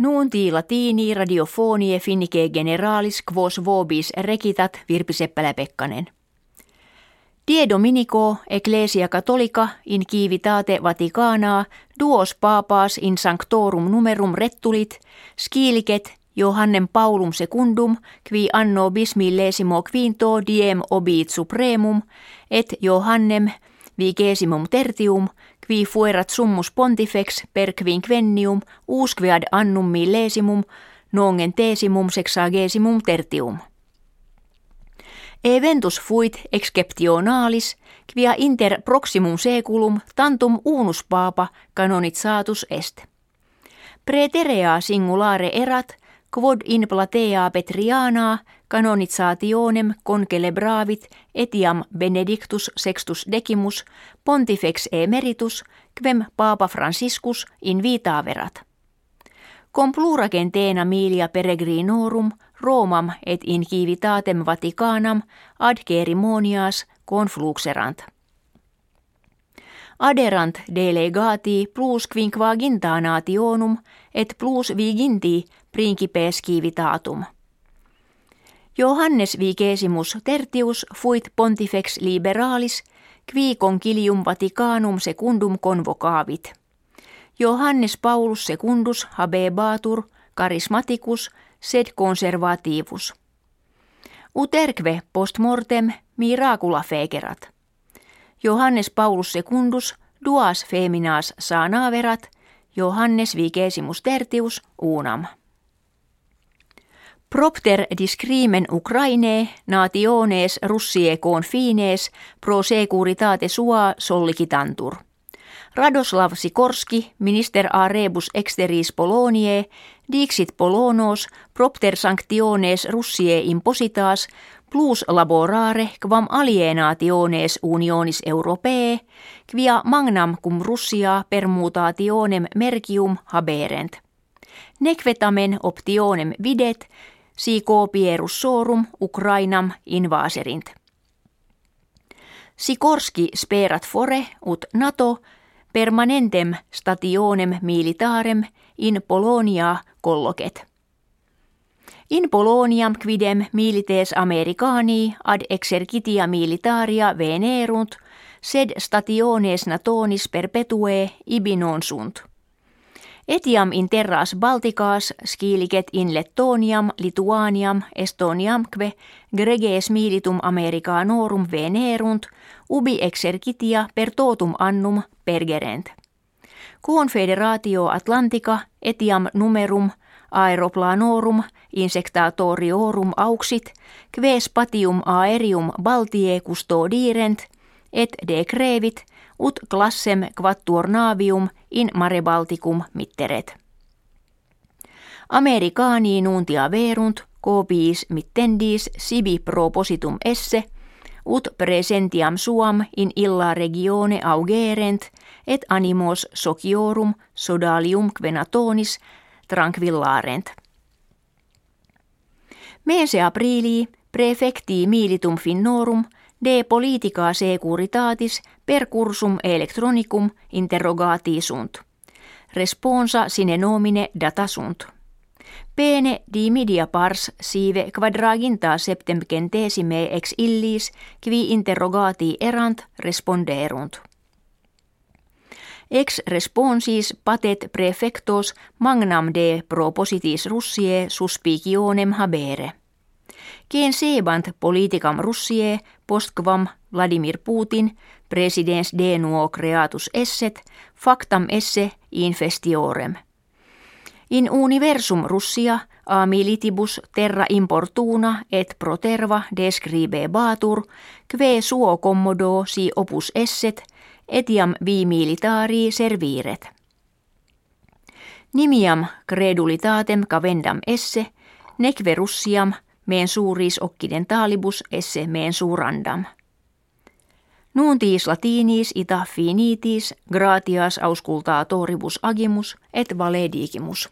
Nuunti latini radiofonie finnike generalis quos vobis rekitat Virpi Seppälä-Pekkanen. Die Dominico Ecclesia Catholica in civitate Vaticana duos papas in sanctorum numerum rettulit skiliket Johannem Paulum secundum qui anno bismillesimo quinto diem obit supremum et Johannem vigesimum tertium qui fuerat summus pontifex per quinquennium usquead annum millesimum nongen tesimum sexagesimum tertium. Eventus fuit exceptionalis, quia inter proximum seculum tantum unus papa canonitsatus est. Preterea singulare erat, quod in platea Petriana canonizationem concelebravit etiam Benedictus sextus decimus pontifex emeritus quem Papa Franciscus invitaverat. Com pluragenteena milia peregrinorum Romam et in civitatem Vaticanam ad cerimonias confluxerant. Aderant delegati plus quinquaginta nationum et plus viginti principes civitatum. Johannes vigesimus tertius fuit pontifex liberalis qui concilium Vaticanum secundum convocavit. Johannes Paulus secundus habebatur charismaticus sed conservativus. Uterque post mortem miracula fegerat. Johannes Paulus secundus duas feminas sanaverat, Johannes vigesimus tertius unam. Propter discrimen Ukraine nationes russie confines pro securitate sua sollicitantur. Radoslav Sikorski, minister a rebus exteris Polonie, dixit Polonos propter sanctiones russie impositas plus laborare quam alienationes unionis europee, quia magnam cum Russia permutationem mercium haberent. Nequetamen optionem videt, si copierus sorum Ukrainam invaserint. Sikorski sperat fore ut NATO permanentem stationem militarem in Polonia kolloket. In Poloniam quidem milites Americani ad exercitia militaria venerunt, sed stationes natonis perpetue ibi non sunt. Etiam in terras Balticas skiliket in Lettoniam, Lituaniam, Estoniamque, greges militum Americanorum venerunt, ubi exercitia per totum annum pergerent. Confederatio Atlantica etiam numerum aeroplanorum insectatoriorum auxit, quae spatium aerium Baltie custodirent, et decrevit ut classem quattuor navium in mare Balticum mitteret. Americani nuntia verunt, copiis mittendis sibi propositum esse, ut presentiam suam in illa regione augerent, et animos sociorum sodalium quenatonis tranquillarent. Mese aprilii prefecti militum finnorum – de politica securitatis per cursum electronicum interrogati sunt. Responsa sine nomine data sunt. Pene di media pars sive quadraginta septemcentesime ex illis qui interrogati erant responderunt. Ex responsis patet prefectos magnam de propositis russie suspicionem habere. Kien sebant politicam russie postquam Vladimir Putin presidens de nuo creatus esset factam esse infestiorem. In universum Russia a militibus terra importuna et proterva describe batur, kve suo commodo si opus esset, etiam vi militari serviret. Nimiam credulitatem cavendam esse, nekve Russiam – meen suuris occidentaalibus esse meen suurandam. Nuuntiis latinis ita finitis gratias auscultatoribus agimus et valedigimus.